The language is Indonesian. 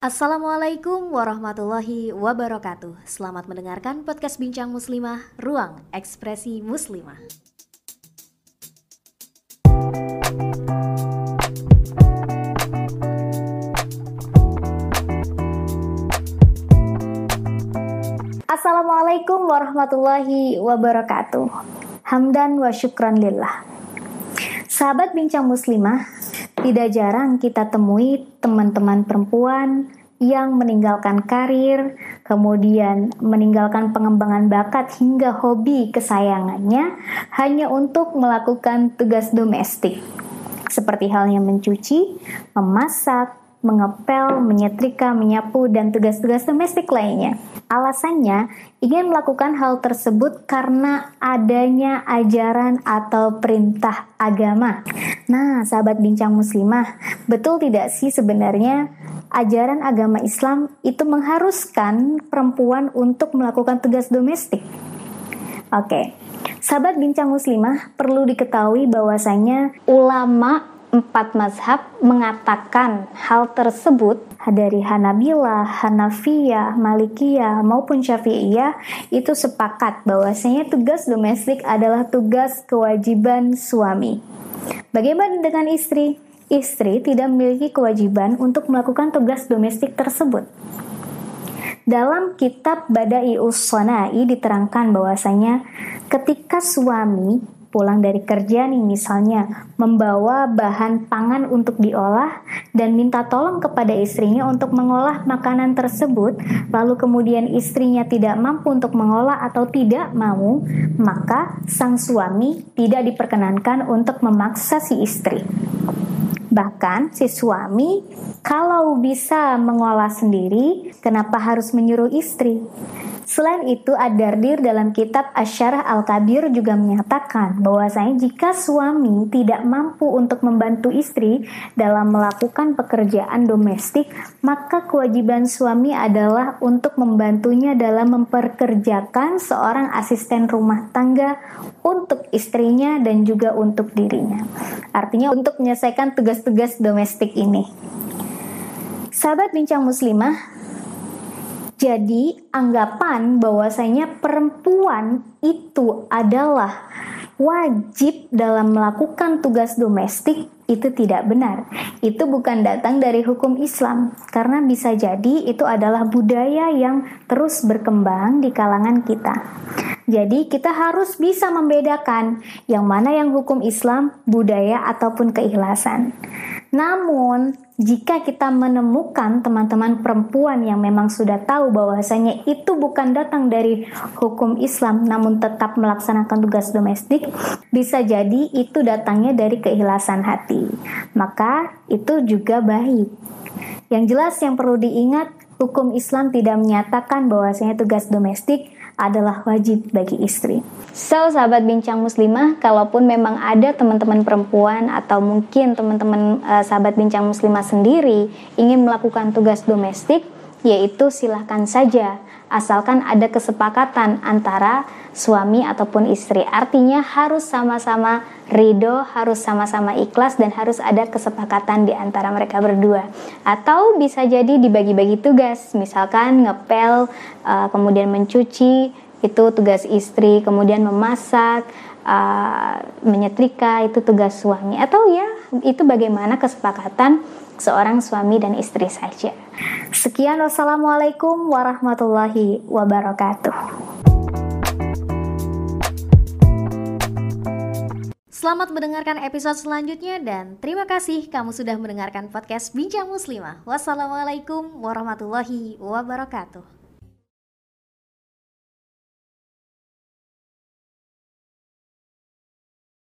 Assalamualaikum warahmatullahi wabarakatuh. Selamat mendengarkan podcast Bincang Muslimah, Ruang Ekspresi Muslimah. Assalamualaikum warahmatullahi wabarakatuh. Hamdan wa syukran lillah. Sahabat Bincang Muslimah, tidak jarang kita temui teman-teman perempuan yang meninggalkan karir, kemudian meninggalkan pengembangan bakat hingga hobi kesayangannya hanya untuk melakukan tugas domestik. Seperti halnya mencuci, memasak, mengepel, menyetrika, menyapu, dan tugas-tugas domestik lainnya. Alasannya ingin melakukan hal tersebut karena adanya ajaran atau perintah agama. Nah, sahabat bincang muslimah, betul tidak sih sebenarnya ajaran agama Islam itu mengharuskan perempuan untuk melakukan tugas domestik? Oke, sahabat bincang muslimah perlu diketahui bahwasanya ulama empat mazhab mengatakan hal tersebut dari Hanabila, Hanafiyah, Malikiyah maupun Syafi'iyah itu sepakat bahwasanya tugas domestik adalah tugas kewajiban suami. Bagaimana dengan istri? Istri tidak memiliki kewajiban untuk melakukan tugas domestik tersebut. Dalam kitab Bada'ius Sonai diterangkan bahwasanya ketika suami pulang dari kerja nih misalnya membawa bahan pangan untuk diolah dan minta tolong kepada istrinya untuk mengolah makanan tersebut lalu kemudian istrinya tidak mampu untuk mengolah atau tidak mau maka sang suami tidak diperkenankan untuk memaksa si istri Bahkan si suami kalau bisa mengolah sendiri, kenapa harus menyuruh istri? Selain itu, Ad-Dardir dalam kitab Asyarah Al-Kabir juga menyatakan bahwasanya jika suami tidak mampu untuk membantu istri dalam melakukan pekerjaan domestik, maka kewajiban suami adalah untuk membantunya dalam memperkerjakan seorang asisten rumah tangga untuk istrinya dan juga untuk dirinya. Artinya untuk menyelesaikan tugas-tugas domestik ini. Sahabat bincang muslimah, jadi anggapan bahwasanya perempuan itu adalah wajib dalam melakukan tugas domestik itu tidak benar. Itu bukan datang dari hukum Islam karena bisa jadi itu adalah budaya yang terus berkembang di kalangan kita. Jadi kita harus bisa membedakan yang mana yang hukum Islam, budaya ataupun keikhlasan. Namun, jika kita menemukan teman-teman perempuan yang memang sudah tahu bahwasanya itu bukan datang dari hukum Islam namun tetap melaksanakan tugas domestik, bisa jadi itu datangnya dari keikhlasan hati. Maka itu juga baik. Yang jelas yang perlu diingat, hukum Islam tidak menyatakan bahwasanya tugas domestik adalah wajib bagi istri. So, sahabat bincang muslimah, kalaupun memang ada teman-teman perempuan atau mungkin teman-teman uh, sahabat bincang muslimah sendiri ingin melakukan tugas domestik, yaitu silahkan saja asalkan ada kesepakatan antara suami ataupun istri. Artinya harus sama-sama ridho, harus sama-sama ikhlas dan harus ada kesepakatan di antara mereka berdua. Atau bisa jadi dibagi-bagi tugas, misalkan ngepel, uh, kemudian mencuci, itu tugas istri, kemudian memasak, uh, menyetrika itu tugas suami. Atau ya itu bagaimana kesepakatan seorang suami dan istri saja. Sekian wassalamualaikum warahmatullahi wabarakatuh. Selamat mendengarkan episode selanjutnya dan terima kasih kamu sudah mendengarkan podcast Bincang Muslimah. Wassalamualaikum warahmatullahi wabarakatuh.